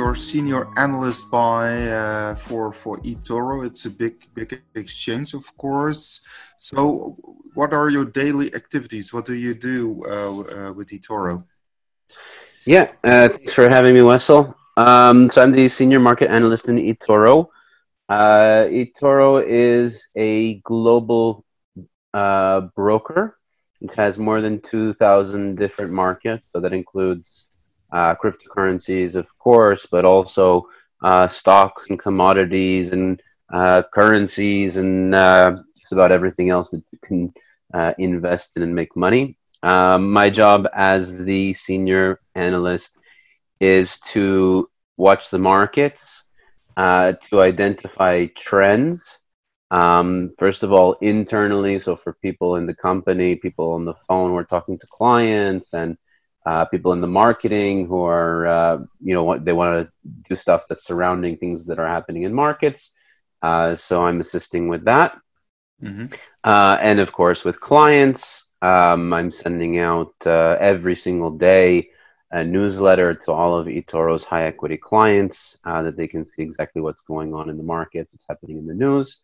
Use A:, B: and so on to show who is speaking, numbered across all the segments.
A: you're senior analyst by uh, for for eToro. It's a big big exchange, of course. So, what are your daily activities? What do you do uh, uh, with eToro?
B: Yeah, uh, thanks for having me, Wessel. Um, so I'm the senior market analyst in eToro. Uh, eToro is a global uh, broker. It has more than 2,000 different markets, so that includes uh, cryptocurrencies, of course, but also uh, stocks and commodities and uh, currencies and uh, just about everything else that you can uh, invest in and make money. Um, my job as the senior analyst is to watch the markets, uh, to identify trends. Um, first of all, internally, so for people in the company, people on the phone, we're talking to clients and uh, people in the marketing who are, uh, you know, they want to do stuff that's surrounding things that are happening in markets. Uh, so I'm assisting with that. Mm-hmm. Uh, and of course, with clients, um, I'm sending out uh, every single day a newsletter to all of eToro's high equity clients uh, that they can see exactly what's going on in the markets, what's happening in the news,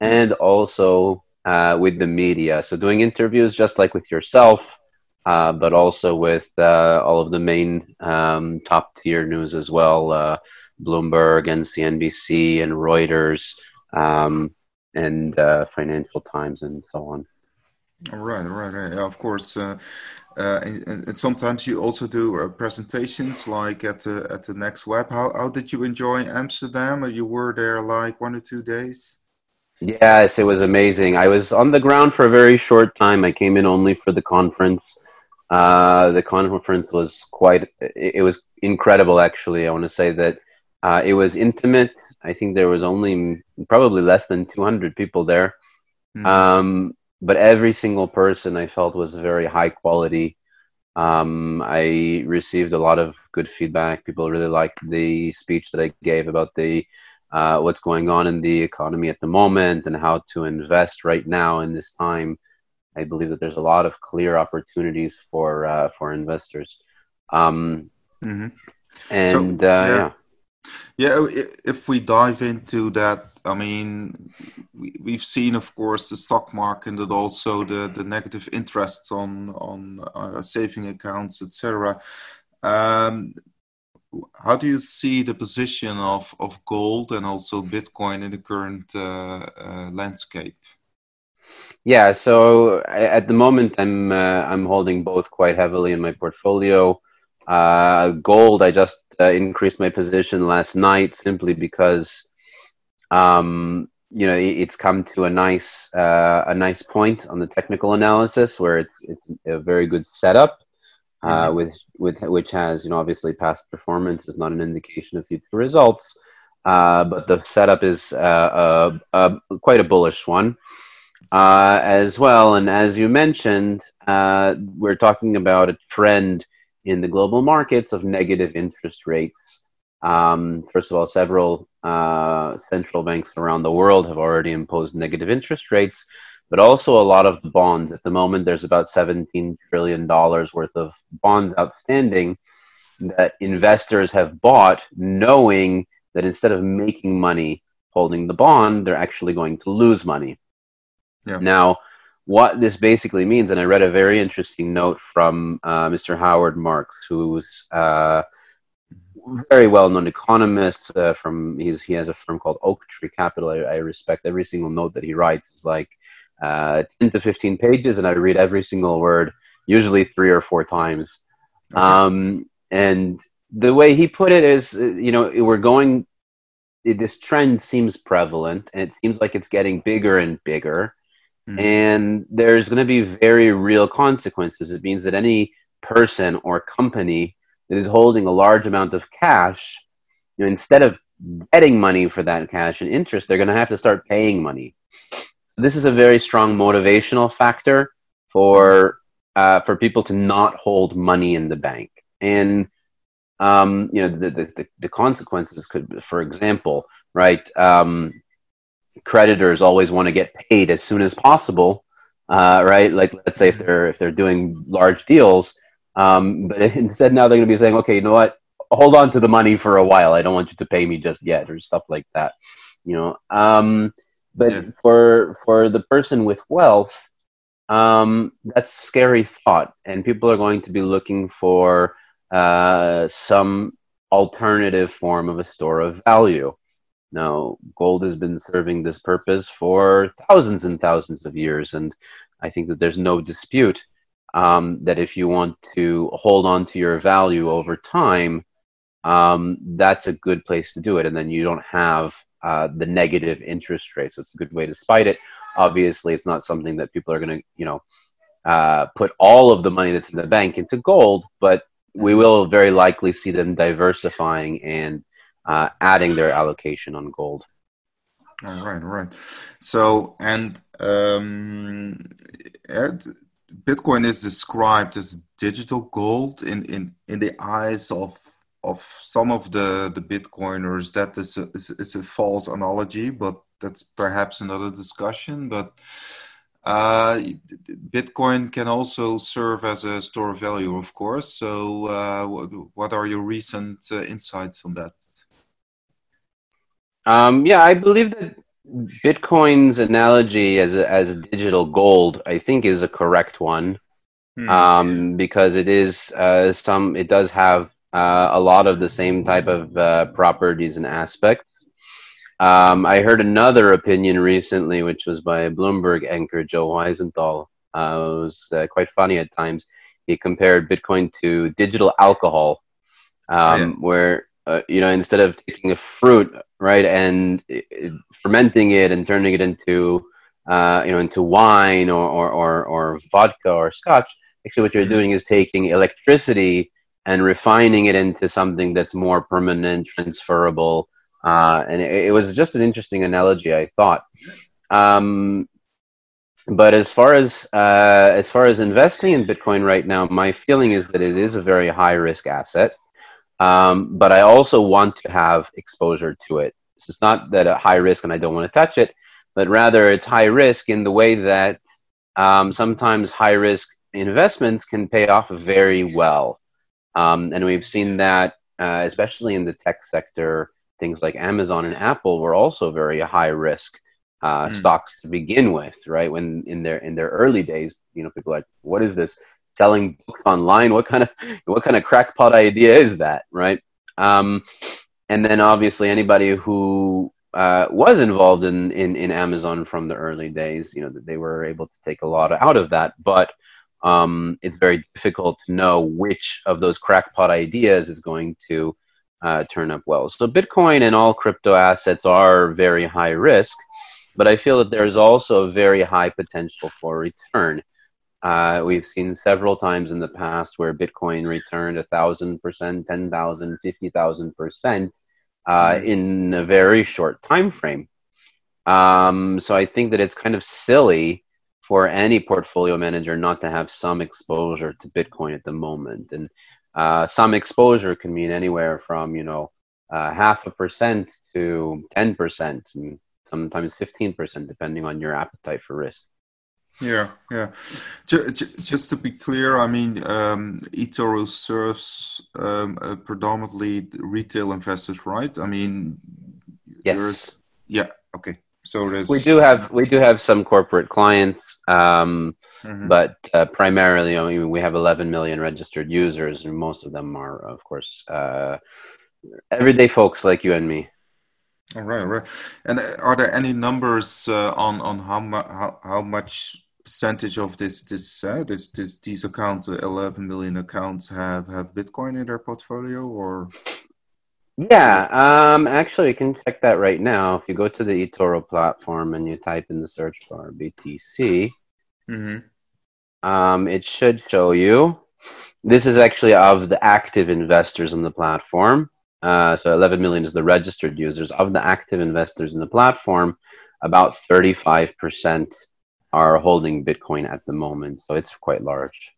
B: and also with the media. So doing interviews just like with yourself uh, but also with uh, all of the main um, top tier news as well uh, Bloomberg and CNBC and Reuters um, and uh, Financial Times and so on.
A: Right, right, right. Yeah, of course. Uh, and, and, sometimes you also do presentations like at the at the next web. How how did you enjoy Amsterdam? You were there like one or two days.
B: Yes, it was amazing. I was on the ground for a very short time. I came in only for the conference. Uh, the conference was quite, it, it, was incredible, actually. I want to say that uh, it was intimate. I think there was only probably less than 200 people there. Mm. Um, but every single person I felt was very high quality. Um, I received a lot of good feedback. People really liked the speech that I gave about the uh, what's going on in the economy at the moment and how to invest right now in this time I believe that there's a lot of clear opportunities for uh, for investors. Um, mm-hmm. And so, uh, yeah.
A: yeah. If we dive into that, I mean, we, have seen, of course, the stock market and also the the negative interests on on uh, saving accounts, etc. Um, how do you see the position of, of gold and also Bitcoin in the current uh, uh, landscape?
B: Yeah, so at the moment I'm uh, I'm holding both quite heavily in my portfolio. Uh, gold, I just uh, increased my position last night simply because, um, you know, it's come to a nice uh, a nice point on the technical analysis where it's it's a very good setup. Uh, mm-hmm. with with which has you know obviously past performance is not an indication of future results, uh, but the setup is quite a bullish one uh, as well. And as you mentioned, uh, we're talking about a trend in the global markets of negative interest rates. Um, first of all, several uh, central banks around the world have already imposed negative interest rates, but also a lot of the bonds. At the moment, there's about $17 trillion worth of bonds outstanding that investors have bought, knowing that instead of making money holding the bond, they're actually going to lose money. Yeah. Now, what this basically means, and I read a very interesting note from uh, Mr. Howard Marks, who's uh, very well-known economist. Uh, from he's, he has a firm called Oaktree Capital. I, I respect every single note that he writes. It's like uh, ten to fifteen pages, and I read every single word, usually three or four times. Okay. Um, and the way he put it is, uh, you know, we're going. This trend seems prevalent, and it seems like it's getting bigger and bigger Mm-hmm. And there's going to be very real consequences. It means that any person or company that is holding a large amount of cash, you know, instead of getting money for that cash and interest, they're going to have to start paying money. So this is a very strong motivational factor for uh, for people to not hold money in the bank. And um, you know the, the, the consequences could, for example, right? Um, creditors always want to get paid as soon as possible, uh, right? Like let's say if they're if they're doing large deals, um, but instead now they're going to be saying, okay, you know what? hold on to the money for a while. I don't want you to pay me just yet, or stuff like that. You know. Um, but yeah. for for the person with wealth, um, that's a scary thought, and people are going to be looking for uh, some alternative form of a store of value. Now, gold has been serving this purpose for thousands and thousands of years, and I think that there's no dispute um, that if you want to hold on to your value over time, um, that's a good place to do it. And then you don't have uh, the negative interest rates. It's a good way to spite it. Obviously, it's not something that people are going to, you know, uh, put all of the money that's in the bank into gold, but we will very likely see them diversifying and uh, adding their allocation on gold.
A: All right, all right. So, and um, Bitcoin is described as digital gold in, in, in the eyes of of some of the, the Bitcoiners. That is a, is, is a false analogy, but that's perhaps another discussion. But uh, Bitcoin can also serve as a store of value, of course. So, uh, what, what are your recent uh, insights on that?
B: Um, yeah, I believe that Bitcoin's analogy as as digital gold, I think, is a correct one, hmm. um, because it is uh, some. It does have uh, a lot of the same type of uh, properties and aspects. Um, I heard another opinion recently, which was by Bloomberg anchor Joe Weisenthal. Uh, it was uh, quite funny at times. He compared Bitcoin to digital alcohol, um, yeah. where uh, you know instead of taking a fruit right and it, fermenting it and turning it into uh, you know into wine or, or, or, or vodka or scotch, actually what you're mm-hmm. doing is taking electricity and refining it into something that's more permanent, transferable uh, and it, it, was just an interesting analogy, I thought. Um, but as far as uh, as far as investing in Bitcoin right now, my feeling is that it is a very high risk asset. Um, but I also want to have exposure to it. So it's not that a high risk and I don't want to touch it, but rather it's high risk in the way that um, sometimes high risk investments can pay off very well. Um, and we've seen that, uh, especially in the tech sector, things like Amazon and Apple were also very high risk uh, mm. stocks to begin with, right? When in their in their early days, you know, people like, what is this selling books online? What kind of what kind of crackpot idea is that, right? Um, and then obviously anybody who uh, was involved in, in in Amazon from the early days, you know, that they were able to take a lot out of that, but um, it's very difficult to know which of those crackpot ideas is going to uh, turn up well. So Bitcoin and all crypto assets are very high risk, but I feel that there's also a very high potential for return. Uh, we've seen several times in the past where Bitcoin returned a thousand percent, ten thousand, fifty thousand percent uh, mm-hmm. in a very short time frame. Um, so I think that it's kind of silly for any portfolio manager not to have some exposure to Bitcoin at the moment. And uh, some exposure can mean anywhere from you know uh, half a percent to ten percent, and sometimes fifteen percent, depending on your appetite for risk.
A: Yeah, yeah. Just to be clear, I mean, um, eToro serves um, uh, predominantly retail investors, right? I mean,
B: yes.
A: Yeah. Okay. So there's
B: we do have we do have some corporate clients. Um, Mm-hmm. But uh, primarily, I mean, we have 11 million registered users, and most of them are, of course, uh, everyday folks like you and me.
A: All right, all right. And uh, are there any numbers uh, on on how, mu- how how much percentage of this this uh, this, this these accounts, 11 million accounts, have have Bitcoin in their portfolio, or?
B: Yeah, um, actually, you can check that right now. If you go to the eToro platform and you type in the search bar BTC, mm-hmm um, it should show you. This is actually of the active investors in the platform. Uh, so 11 million is the registered users. Of the active investors in the platform, about 35% are holding Bitcoin at the moment. So it's quite large.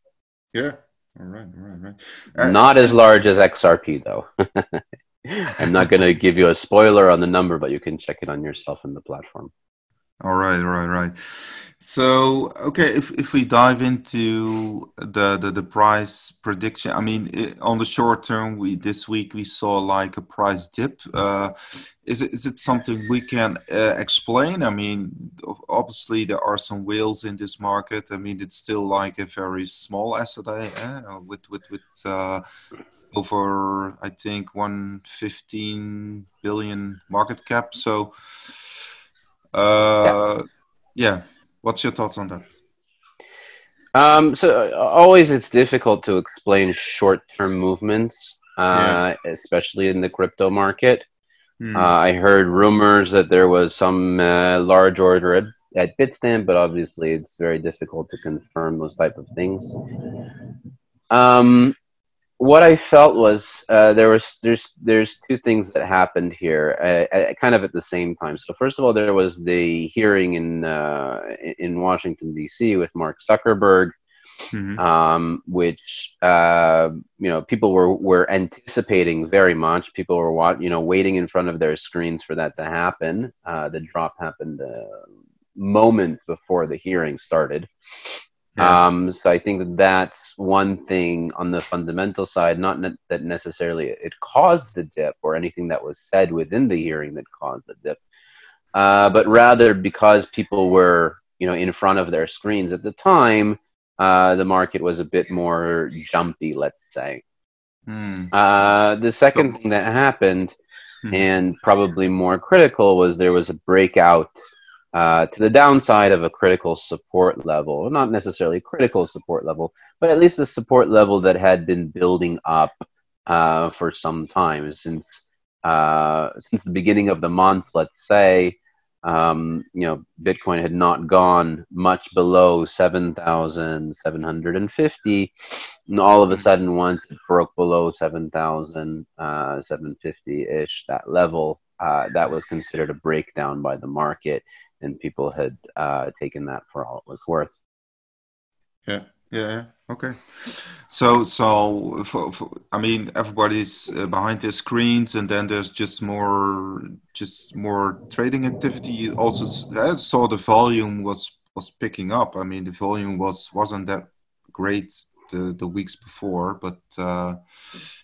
A: Yeah. All right. All right. Right.
B: Uh, not as large as XRP, though. I'm not going to give you a spoiler on the number, but you can check it on yourself in the platform.
A: All right, right, right. So, okay, if, if we dive into the, the, the price prediction, I mean, it, on the short term, we this week we saw like a price dip. Uh, is it is it something we can uh, explain? I mean, obviously there are some whales in this market. I mean, it's still like a very small asset uh, with with with uh, over I think 115 billion market cap. So, uh, yeah. yeah What's your thoughts on that?
B: Um, so uh, always it's difficult to explain short-term movements, uh, yeah. especially in the crypto market. Hmm. Uh, I heard rumors that there was some uh, large order at, at Bitstamp, but obviously it's very difficult to confirm those type of things. Um, what I felt was uh, there was there's there's two things that happened here, uh, uh, kind of at the same time. So first of all, there was the hearing in uh, in Washington D.C. with Mark Zuckerberg, mm-hmm. um, which uh, you know people were were anticipating very much. People were wa- you know waiting in front of their screens for that to happen. Uh, the drop happened a moment before the hearing started. Yeah. Um, so I think that that's one thing on the fundamental side, not ne- that necessarily it caused the dip or anything that was said within the hearing that caused the dip, uh, but rather because people were, you know, in front of their screens at the time, uh, the market was a bit more jumpy, let's say. Mm. Uh, the second thing that happened, mm. and probably more critical, was there was a breakout uh, to the downside of a critical support level, not necessarily critical support level, but at least the support level that had been building up uh, for some time since uh, since the beginning of the month. Let's say, um, you know, Bitcoin had not gone much below seven thousand seven hundred and fifty, and all of a sudden, once it broke below seven thousand uh, seven fifty ish, that level. Uh, that was considered a breakdown by the market and people had uh, taken that for all it was worth.
A: Yeah, yeah, okay. So, so for, for, I mean, everybody's uh, behind their screens, and then there's just more, just more trading activity. Also, I saw the volume was was picking up. I mean, the volume was wasn't that great the the weeks before, but uh,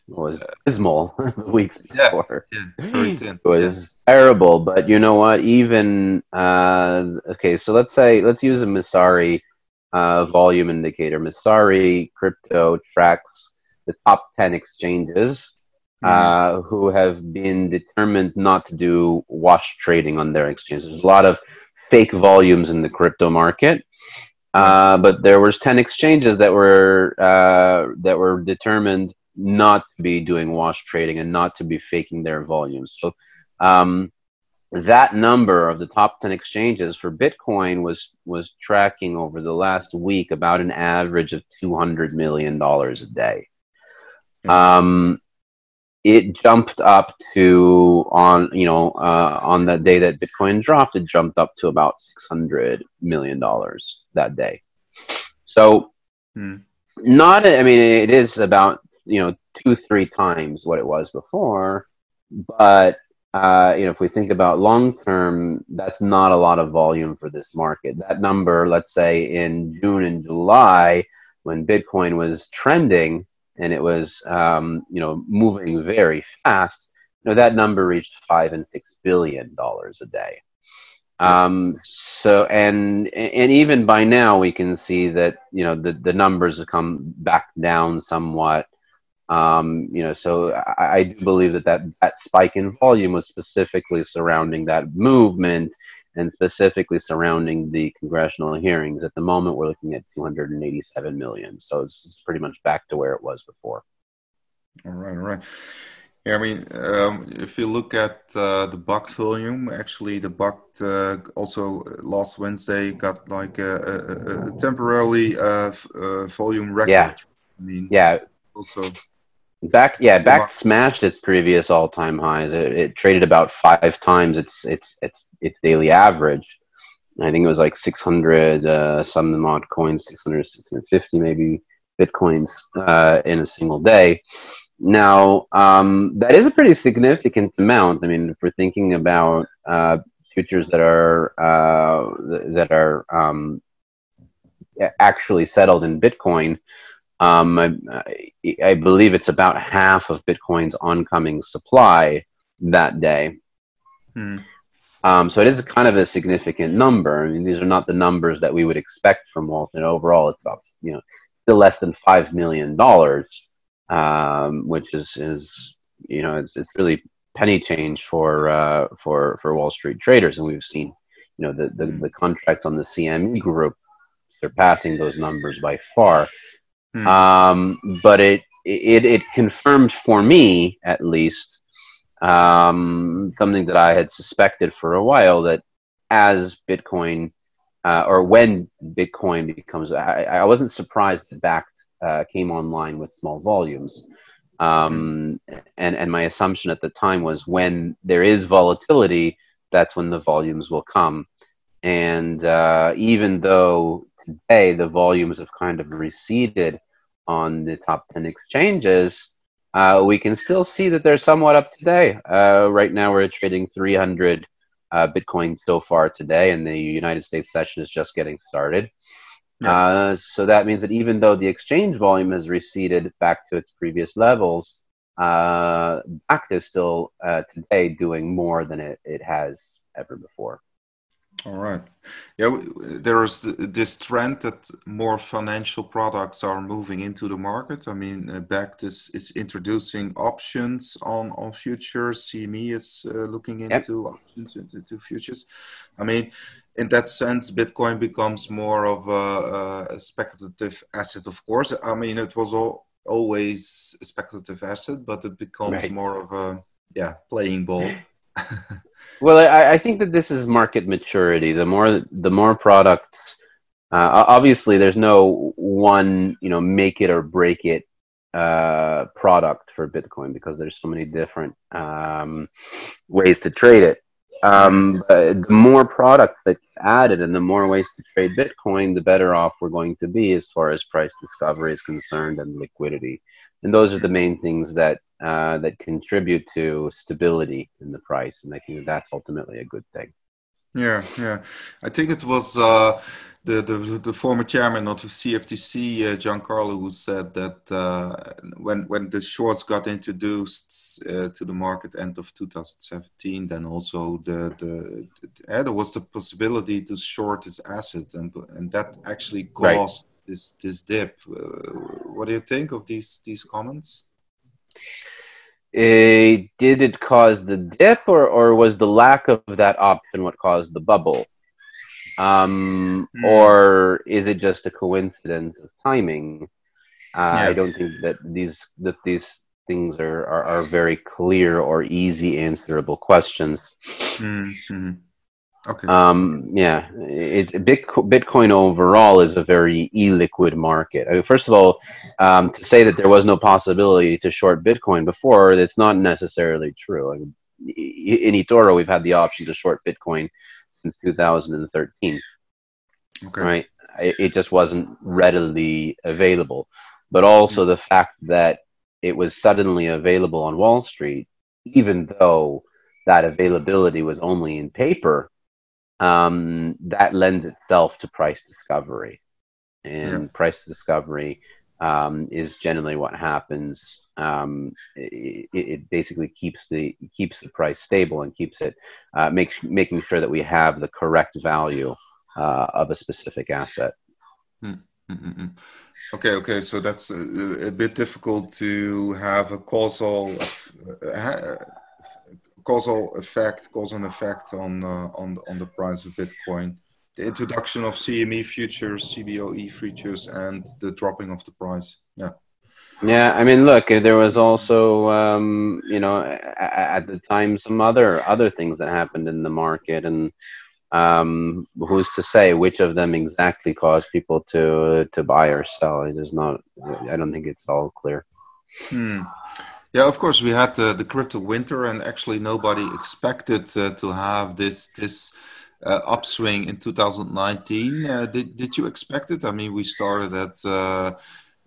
B: was dismal the week
A: yeah, before. Yeah,
B: it was yeah. terrible. But you know what? Even uh, okay, so let's say let's use a Messari uh, volume indicator. Messari crypto tracks the top ten exchanges mm-hmm. uh, who have been determined not to do wash trading on their exchanges. There's a lot of fake volumes in the crypto market. Uh, but there was 10 exchanges that were uh, that were determined not to be doing wash trading and not to be faking their volumes. So um, that number of the top 10 exchanges for Bitcoin was was tracking over the last week about an average of 200 million dollars a day. Um, it jumped up to on you know uh, on the day that Bitcoin dropped, it jumped up to about 600 million dollars that day. So. Hmm. Not, I mean, it is about you know two three times what it was before but uh, you know if we think about long term that's not a lot of volume for this market that number let's say in june and july when bitcoin was trending and it was um, you know moving very fast. You know that number reached five and six billion dollars a day. Um, so and and even by now we can see that you know the, the numbers have come back down somewhat. Um, you know, so I, I, do believe that, that that spike in volume was specifically surrounding that movement and specifically surrounding the congressional hearings. At the moment, we're looking at 287 million. So it's, it's pretty much back to where it was before.
A: All right, all right. Yeah, I mean, um, if you look at uh, the Bakkt volume, actually, the Bakkt uh, also last Wednesday got like a, a, a temporarily uh, uh volume record.
B: Yeah.
A: I mean,
B: yeah.
A: Also,
B: Bakkt, yeah, Bakkt smashed its previous all-time highs. It, it, traded about five times its its its its daily average. I think it was like 600 uh, some odd coins, 600, 650 maybe bitcoins uh, in a single day. Now, um, that is a pretty significant amount. I mean, if we're thinking about uh, futures that are uh, that are um, actually settled in Bitcoin. Um, I, I, believe it's about half of Bitcoin's oncoming supply that day. Hmm. Um, so it is kind of a significant number. I mean, these are not the numbers that we would expect from Walton. Overall, it's about you know still less than five million dollars, um, which is is you know it's it's really penny change for uh, for for Wall Street traders, and we've seen you know the, the, the contracts on the CME group surpassing those numbers by far. Hmm. Um, but it, it it confirmed for me at least um, something that I had suspected for a while that as Bitcoin uh, or when Bitcoin becomes, I, I wasn't surprised that Bakkt uh, came online with small volumes. Um, and, and my assumption at the time was when there is volatility, that's when the volumes will come. And uh, even though today the volumes have kind of receded on the top 10 exchanges, uh, we can still see that they're somewhat up today. Uh, right now, we're trading 300 uh, Bitcoin so far today, and the United States session is just getting started. Yeah. Uh, so that means that even though the exchange volume has receded back to its previous levels, uh, is still uh, today doing more than it, it has ever before.
A: All right. Yeah, there is this trend that more financial products are moving into the market. I mean, uh, Bakkt is, is introducing options on, on futures. CME is uh, looking into yep. options into futures. I mean, in that sense, Bitcoin becomes more of a, a speculative asset, of course. I mean, it was all, always a speculative asset, but it becomes right. more of a yeah playing ball.
B: well, I, I, think that this is market maturity. The more the more products, uh, obviously, there's no one you know make it or break it uh, product for Bitcoin because there's so many different um, ways to trade it. Um, the more products that added and the more ways to trade Bitcoin, the better off we're going to be as far as price discovery is concerned and liquidity. And those are the main things that uh, that contribute to stability in the price. And I think that's ultimately a good thing.
A: Yeah, yeah. I think it was uh, the, the, the former chairman of the CFTC, uh, Giancarlo, who said that uh, when when the shorts got introduced uh, to the market end of 2017, then also the the, the uh, there was the possibility to short this asset, and and that actually caused right. this this dip. Uh, what do you think of these these comments?
B: Uh, did it cause the dip, or, or was the lack of that option what caused the bubble? Um, mm. Or is it just a coincidence of timing? Uh, yeah. I don't think that these that these things are, are, are very clear or easy answerable questions. Mm-hmm. Okay. Um, yeah, it, Bitcoin overall is a very illiquid market. I mean, first of all, um, to say that there was no possibility to short Bitcoin before, it's not necessarily true. I mean, in eToro, we've had the option to short Bitcoin since 2013. Okay. Right? It, it just wasn't readily available. But also the fact that it was suddenly available on Wall Street, even though that availability was only in paper um, that lends itself to price discovery. And yeah. price discovery um, is generally what happens. Um, it, it, basically keeps the keeps the price stable and keeps it uh, makes making sure that we have the correct value uh, of a specific asset.
A: Mm-hmm. Okay, okay, so that's a, a, bit difficult to have a causal uh, causal effect, cause and effect on uh, on on the price of Bitcoin. The introduction of CME futures, CBOE futures, and the dropping of the price. Yeah.
B: Yeah, I mean, look, there was also, um, you know, at the time some other other things that happened in the market, and um, who's to say which of them exactly caused people to to buy or sell? It is not. I don't think it's all clear.
A: Hmm. Yeah, of course, we had the, the crypto winter, and actually nobody expected uh, to have this this uh, upswing in 2019. Uh, did did you expect it? I mean, we started at uh,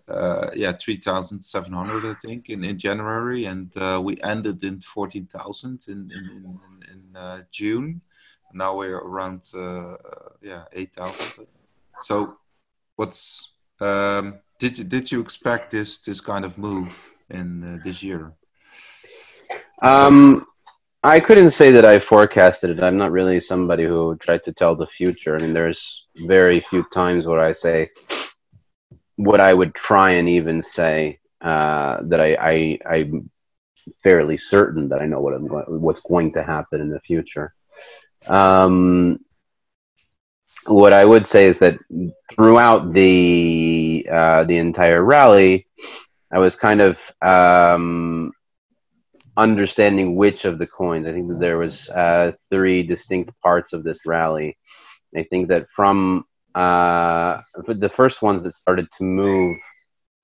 A: uh, yeah 3,700, I think, in, in January, and uh, we ended in 14,000 in in, in, in June. now we're around uh, yeah eight thousand. So, what's um, did you did you expect this this kind of move in uh, this year?
B: Um, I couldn't say that I forecasted it. I'm not really somebody who tried to tell the future. I mean, there's very few times where I say what I would try and even say uh, that I, I I'm fairly certain that I know what I'm going, what's going to happen in the future. Um, what I would say is that throughout the uh, the entire rally, I was kind of um, understanding which of the coins. I think that there was uh, three distinct parts of this rally. I think that from uh, the first ones that started to move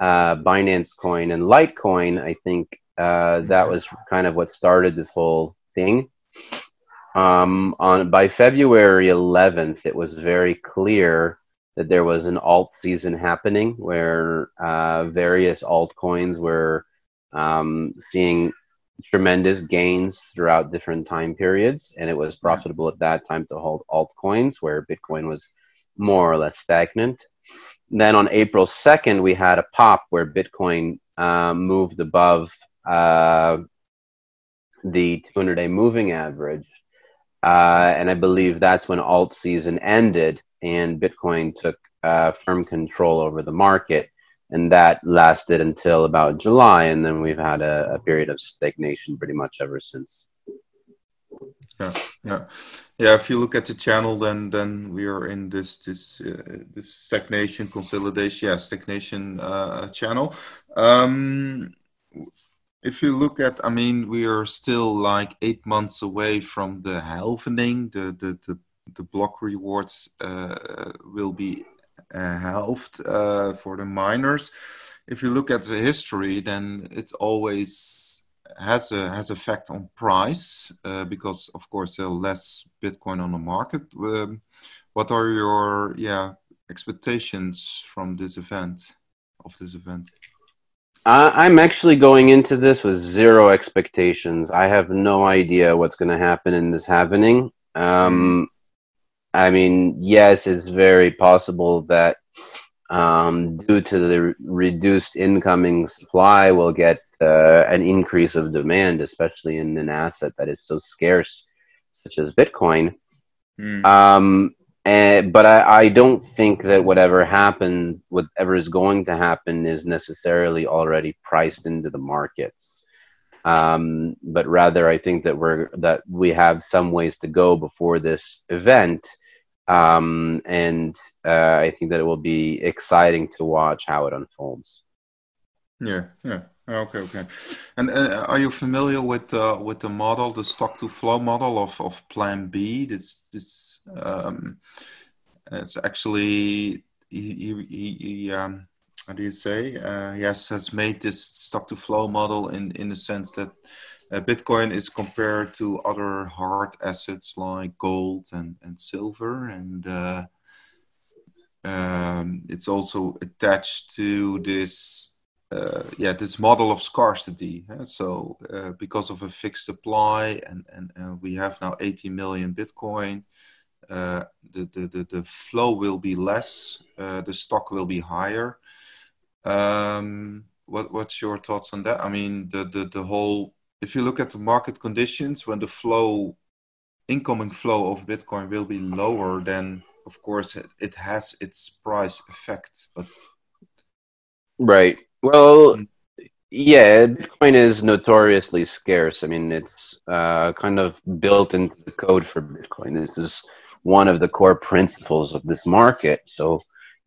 B: uh, Binance Coin and Litecoin, I think uh, that was kind of what started this whole thing. Um, on by February 11th, it was very clear that there was an alt season happening where uh, various altcoins were um, seeing tremendous gains throughout different time periods, and it was profitable at that time to hold altcoins where Bitcoin was more or less stagnant. Then on April 2nd, we had a pop where Bitcoin uh, moved above uh, the 200 day moving average. Uh, and I believe that's when alt season ended and Bitcoin took uh, firm control over the market and that lasted until about July, and then we've had a, a period of stagnation pretty much ever since.
A: Yeah, yeah, yeah. If you look at the channel, then then we are in this this uh, this stagnation consolidation, yeah, stagnation uh, channel. Um, if you look at, I mean, we are still like eight months away from the halvening. The the the, the block rewards uh, will be uh, halved uh, for the miners. If you look at the history, then it always has a has effect on price uh, because, of course, there are less Bitcoin on the market. Um, what are your yeah expectations from this event of this event?
B: Uh, I'm actually going into this with zero expectations. I have no idea what's going to happen in this halvening. Um, I mean, yes, it's very possible that um, due to the re- reduced incoming supply, we'll get uh, an increase of demand, especially in an asset that is so scarce, such as Bitcoin. Mm. Um, and, but I, I, don't think that whatever happens, whatever is going to happen, is necessarily already priced into the markets. Um, but rather, I think that we're that we have some ways to go before this event um, and uh, I think that it will be exciting to watch how it unfolds.
A: Yeah, yeah. Okay, okay. And uh, are you familiar with uh, with the model, the stock to flow model of, of Plan B? This this um, it's actually he, he, he um, how do you say? Uh, he has, has made this stock to flow model in in the sense that uh, Bitcoin is compared to other hard assets like gold and, and silver, and uh, um, it's also attached to this uh, yeah this model of scarcity. So uh, because of a fixed supply, and, and, and we have now 80 million Bitcoin. Uh, the, the, the, flow will be less, uh, the stock will be higher. Um, what what's your thoughts on that? I mean, the the, the whole if you look at the market conditions, when the flow, incoming flow of Bitcoin will be lower, then of course it, it has its price effect. But
B: right, well, mm. yeah, Bitcoin is notoriously scarce. I mean, it's uh, kind of built into the code for Bitcoin. This is one of the core principles of this market. So,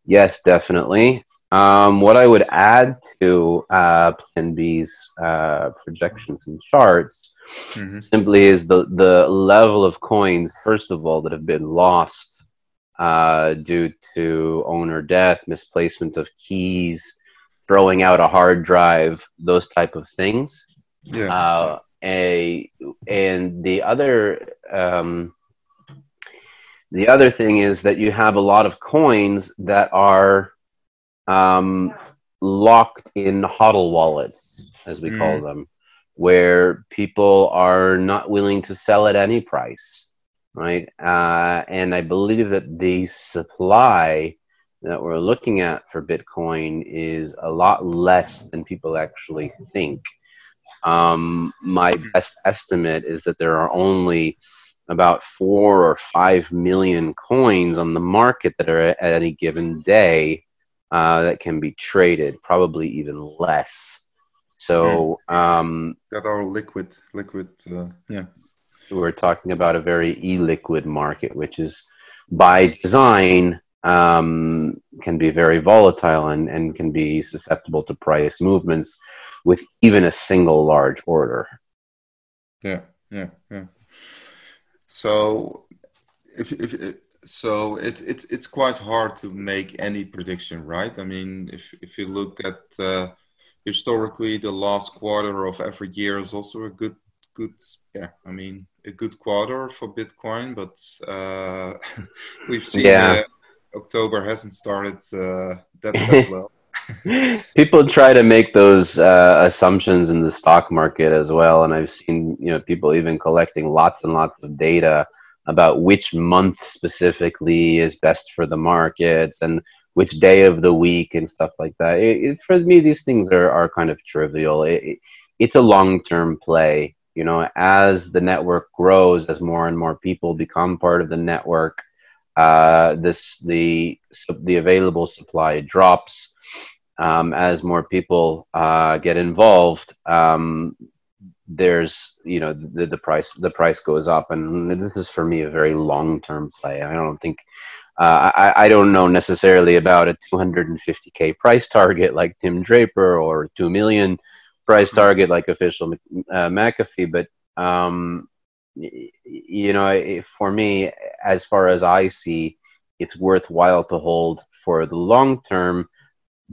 B: yes, definitely. Um, what I would add to uh, Plan B's uh, projections and charts mm-hmm. simply is the, the level of coins, first of all, that have been lost uh, due to owner death, misplacement of keys, throwing out a hard drive, those type of things. Yeah. Uh, a, and the other um, the other thing is that you have a lot of coins that are um, locked in hodl wallets, as we mm. call them, where people are not willing to sell at any price. right? Uh, and I believe that the supply that we're looking at for Bitcoin is a lot less than people actually think. Um, my best estimate is that there are only about four or five million coins on the market that are at any given day uh, that can be traded, probably even less. So um,
A: that are liquid, liquid, uh, yeah.
B: We're talking about a very illiquid market, which is by design um, can be very volatile and, and can be susceptible to price movements with even a single large order.
A: Yeah, yeah, yeah. So if, if so it's it's it's quite hard to make any prediction, right? I mean, if if you look at uh, historically, the last quarter of every year is also a good good yeah. I mean, a good quarter for Bitcoin, but uh, we've seen yeah. uh, October hasn't started uh, that, that well.
B: people try to make those uh, assumptions in the stock market as well, and I've seen you know people even collecting lots and lots of data about which month specifically is best for the markets and which day of the week and stuff like that. It, it, for me, these things are, are kind of trivial. It, it's a long term play. You know, as the network grows, as more and more people become part of the network, uh, this the the available supply drops. Um, as more people uh, get involved, um, there's you know the, the price the price goes up. And this is for me a very long term play. I don't think uh, I, I don't know necessarily about a 250k price target like tim draper or 2 million price mm-hmm. target like official uh, mcafee. But um, you know for me as far as i see it's worthwhile to hold for the long term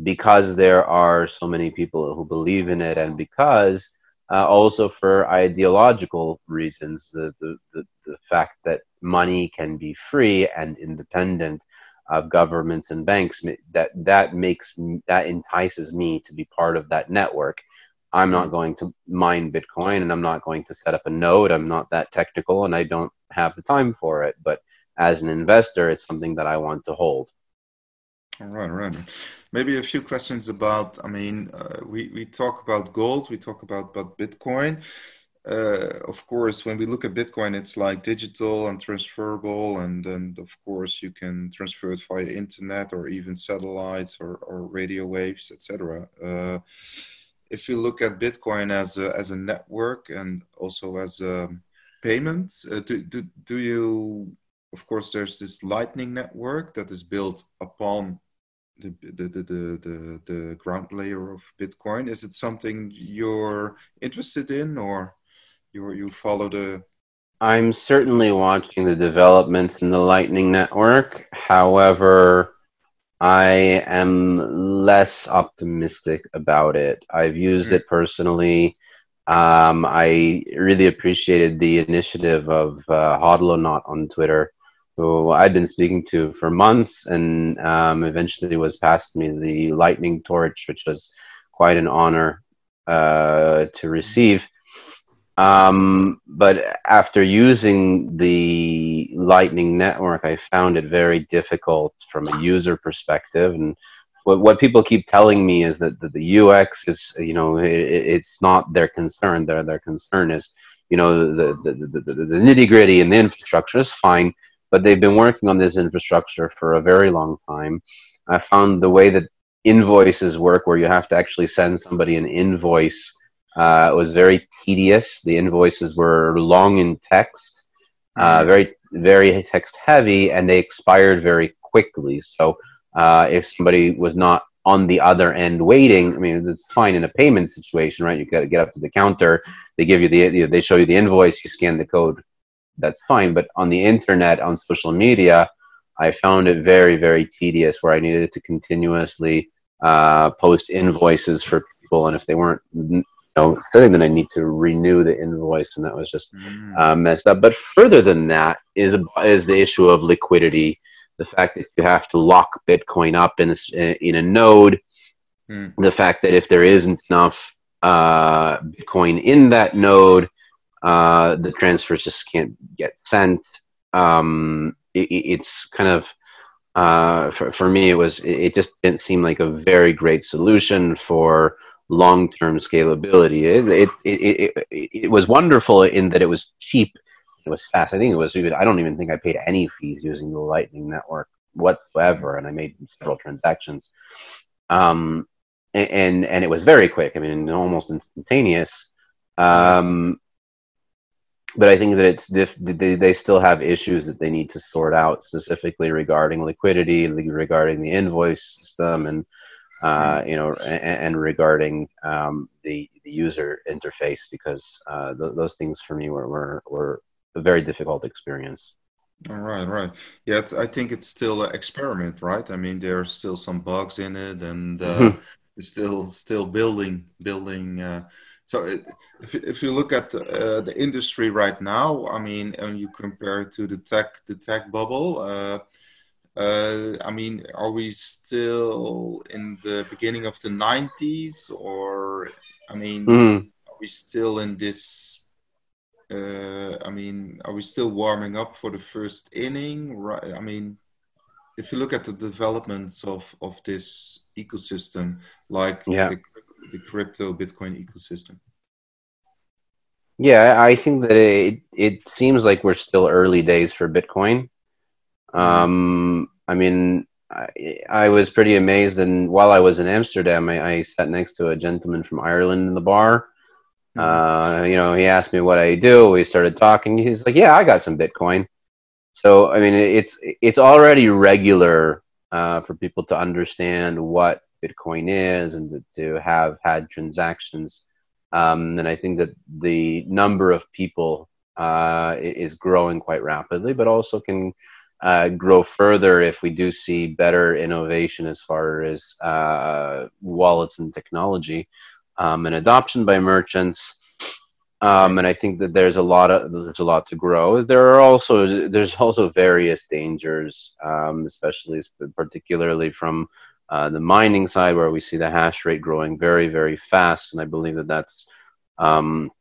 B: because there are so many people who believe in it. And because uh, also for ideological reasons. The, the, the, the, fact that money can be free and independent of governments and banks that that makes that entices me to be part of that network. I'm not going to mine Bitcoin and I'm not going to set up a node. I'm not that technical and I don't have the time for it. But as an investor, it's something that I want to hold.
A: All right, all right. Maybe a few questions about. I mean, uh, we we talk about gold, we talk about about Bitcoin. Uh, of course, when we look at Bitcoin, it's like digital and transferable, and and of course you can transfer it via internet or even satellites or, or radio waves, etc. Uh, if you look at Bitcoin as a as a network and also as a payment, uh, do, do do you? Of course, there's this Lightning network that is built upon the, the, the, the, the ground layer of Bitcoin. Is it something you're interested in or you, you follow the?
B: I'm certainly watching the developments in the Lightning Network. However, I am less optimistic about it. I've used mm-hmm. it personally. Um, I really appreciated the initiative of uh, Hodlonaut on Twitter who I'd been speaking to for months, and um, eventually was passed me the lightning torch, which was quite an honor uh, to receive. Um, but after using the Lightning Network, I found it very difficult from a user perspective. And what, what people keep telling me is that, that the UX is, you know, it, it's not their concern. Their, their concern is, you know, the, the, the, the, the nitty gritty and the infrastructure is fine but they've been working on this infrastructure for a very long time. I found the way that invoices work, where you have to actually send somebody an invoice, uh, was very tedious. The invoices were long in text, uh, mm-hmm. very very text heavy, and they expired very quickly. So uh, if somebody was not on the other end waiting, I mean, it's fine in a payment situation, right? You got to get up to the counter. They give you the, they show you the invoice. You scan the code that's fine. But on the internet, on social media, I found it very, very tedious where I needed to continuously uh, post invoices for people. And if they weren't, you know, then I need to renew the invoice. And that was just mm. uh, messed up. But further than that is, is the issue of liquidity. The fact that you have to lock Bitcoin up in a, in a node. Mm. The fact that if there isn't enough uh, Bitcoin in that node, uh, the transfers just can't get sent. um, it, it's kind of uh, for, for me, it was it just didn't seem like a very great solution for long-term scalability. It, it, it, it, it was wonderful in that it was cheap, it was fast. I think it was even I don't even think I paid any fees using the Lightning Network whatsoever, and I made several transactions. Um, and and it was very quick. I mean, almost instantaneous. Um, but I think that it's diff- they, they still have issues that they need to sort out specifically regarding liquidity, regarding the invoice system, and uh, you know, and, and regarding um, the, the user interface because uh, th- those things for me were, were, were a very difficult experience.
A: All right, right. Yeah, I think it's still an experiment, right? I mean, there are still some bugs in it, and uh, mm-hmm. it's still still building building. Uh, so if, if you look at uh, the industry right now, I mean, and you compare it to the tech the tech bubble, uh, uh, I mean, are we still in the beginning of the '90s, or I mean, mm. are we still in this? Uh, I mean, are we still warming up for the first inning? Right. I mean, if you look at the developments of of this ecosystem, like yeah. the the crypto Bitcoin ecosystem?
B: Yeah, I think that it it seems like we're still early days for Bitcoin. Um, I mean, I, I, was pretty amazed, and while I was in Amsterdam, I, I, sat next to a gentleman from Ireland in the bar. Mm-hmm. Uh, you know, he asked me what I do. We started talking. He's like, "Yeah, I got some Bitcoin." So, I mean, it's it's already regular uh, for people to understand what Bitcoin is and to have had transactions. Um, and I think that the number of people uh, is growing quite rapidly, but also can uh, grow further if we do see better innovation as far as uh, wallets and technology um, and adoption by merchants. Um, and I think that there's a lot of there's a lot to grow. There are also there's also various dangers, um, especially particularly from uh, the mining side, where we see the hash rate growing very, very fast, and I believe that that's um,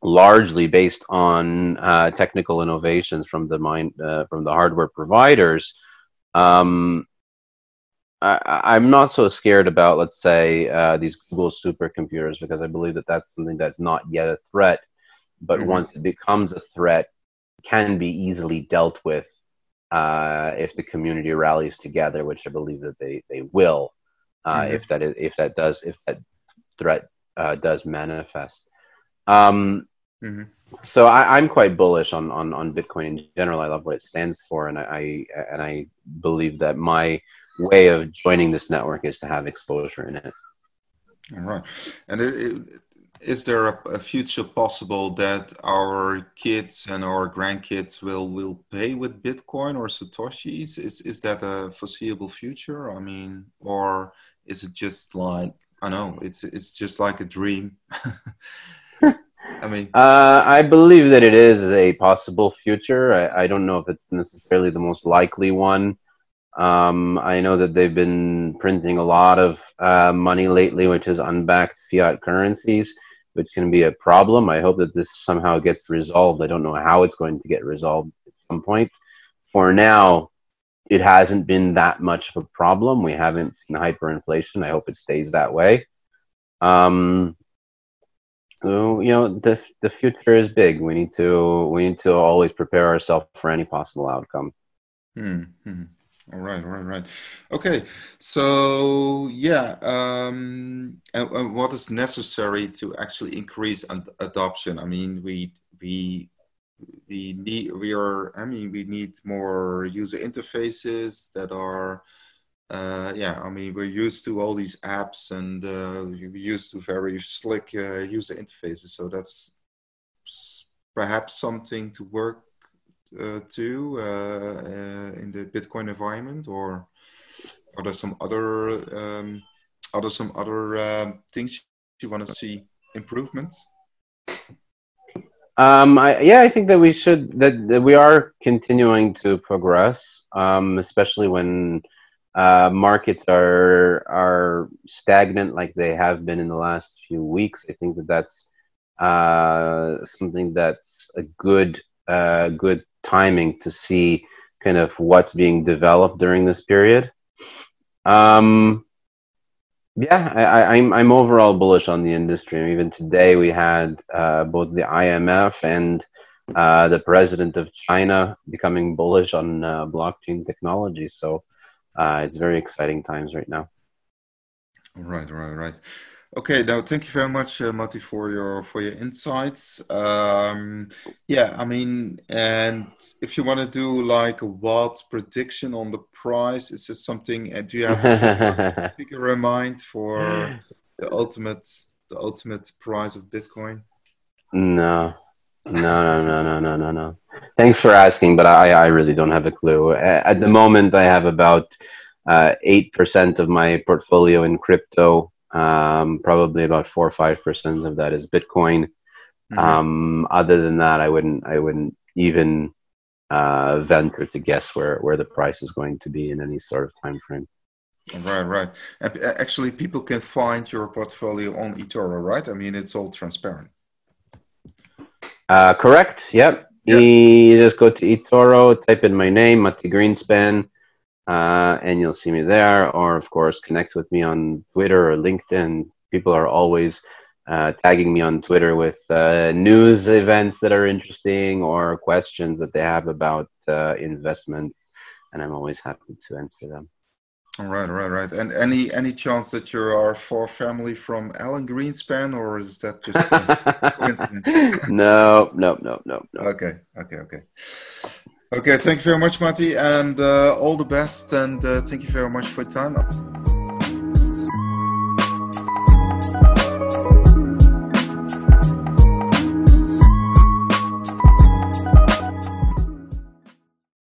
B: largely based on uh, technical innovations from the mine uh, from the hardware providers. Um, I, am not so scared about, let's say, uh, these Google supercomputers because I believe that that's something that's not yet a threat, but mm-hmm. once it becomes a threat, can be easily dealt with uh, if the community rallies together, which I believe that they they will, uh, mm-hmm. if that is, if that does if that threat uh, does manifest. Um, mm-hmm. So I, am quite bullish on, on on Bitcoin in general. I love what it stands for, and I, I and I believe that my way of joining this network is to have exposure in it.
A: All right, and it, it, is there a, a, future possible that our kids and our grandkids will will pay with Bitcoin or satoshis? Is is that a foreseeable future? I mean, or is it just like I know it's it's just like a dream?
B: I mean, uh, I believe that it is a possible future. I, I don't know if it's necessarily the most likely one. Um, I know that they've been printing a lot of uh, money lately, which is unbacked fiat currencies which can be a problem. I hope that this somehow gets resolved. I don't know how it's going to get resolved at some point. For now, it hasn't been that much of a problem. We haven't seen hyperinflation. I hope it stays that way. Um, you know, the the future is big. We need to we need to always prepare ourselves for any possible outcome.
A: Hmm. All right, all right, right. Okay, so yeah, um, and, and what is necessary to actually increase ad- adoption? I mean, we we we need we are. I mean, we need more user interfaces that are. Uh, yeah, I mean, we're used to all these apps and uh, we're used to very slick uh, user interfaces. So that's perhaps something to work uh, uh, uh, in the Bitcoin environment, or are there some other um, are there some other um, things you want to see improvements?
B: Um, I, yeah, I think that we should that, that we are continuing to progress, um, especially when uh, markets are are stagnant like they have been in the last few weeks. I think that that's uh, something that's a good uh, good timing to see kind of what's being developed during this period. Um, yeah, I, am I'm, I'm overall bullish on the industry. Even today, we had uh, both the IMF and uh, the president of China becoming bullish on uh, blockchain technology. So uh, it's very exciting times right now.
A: Right, right, right. Okay, now thank you very much, uh, Mati, for your for your insights. Um, yeah, I mean, and if you want to do like a wild prediction on the price, is this something? Uh, do you have a figure in mind for the ultimate the ultimate price of Bitcoin?
B: No, no, no, no, no, no, no, no. Thanks for asking, but I I really don't have a clue. At the moment, I have about uh, eight uh, percent of my portfolio in crypto. Um, probably about four or five percent of that is Bitcoin. Mm-hmm. Um, other than that, I wouldn't I wouldn't even uh, venture to guess where where the price is going to be in any sort of time frame.
A: Right, right. Actually, people can find your portfolio on eToro, right? I mean, it's all transparent.
B: Uh, correct. Yep. yep. You just go to eToro, type in my name, Mati Greenspan, uh, and you'll see me there. Or, of course, connect with me on Twitter or LinkedIn. People are always uh, tagging me on Twitter with uh, news events that are interesting or questions that they have about uh, investment, and I'm always happy to answer them.
A: All right, right, right. And any any chance that you are for family from Alan Greenspan, or is that just
B: coincidence? no, no, no, no, no.
A: Okay, okay, okay. Okay, thank you very much, Mati, and uh, all the best. And uh, thank you very much for your time.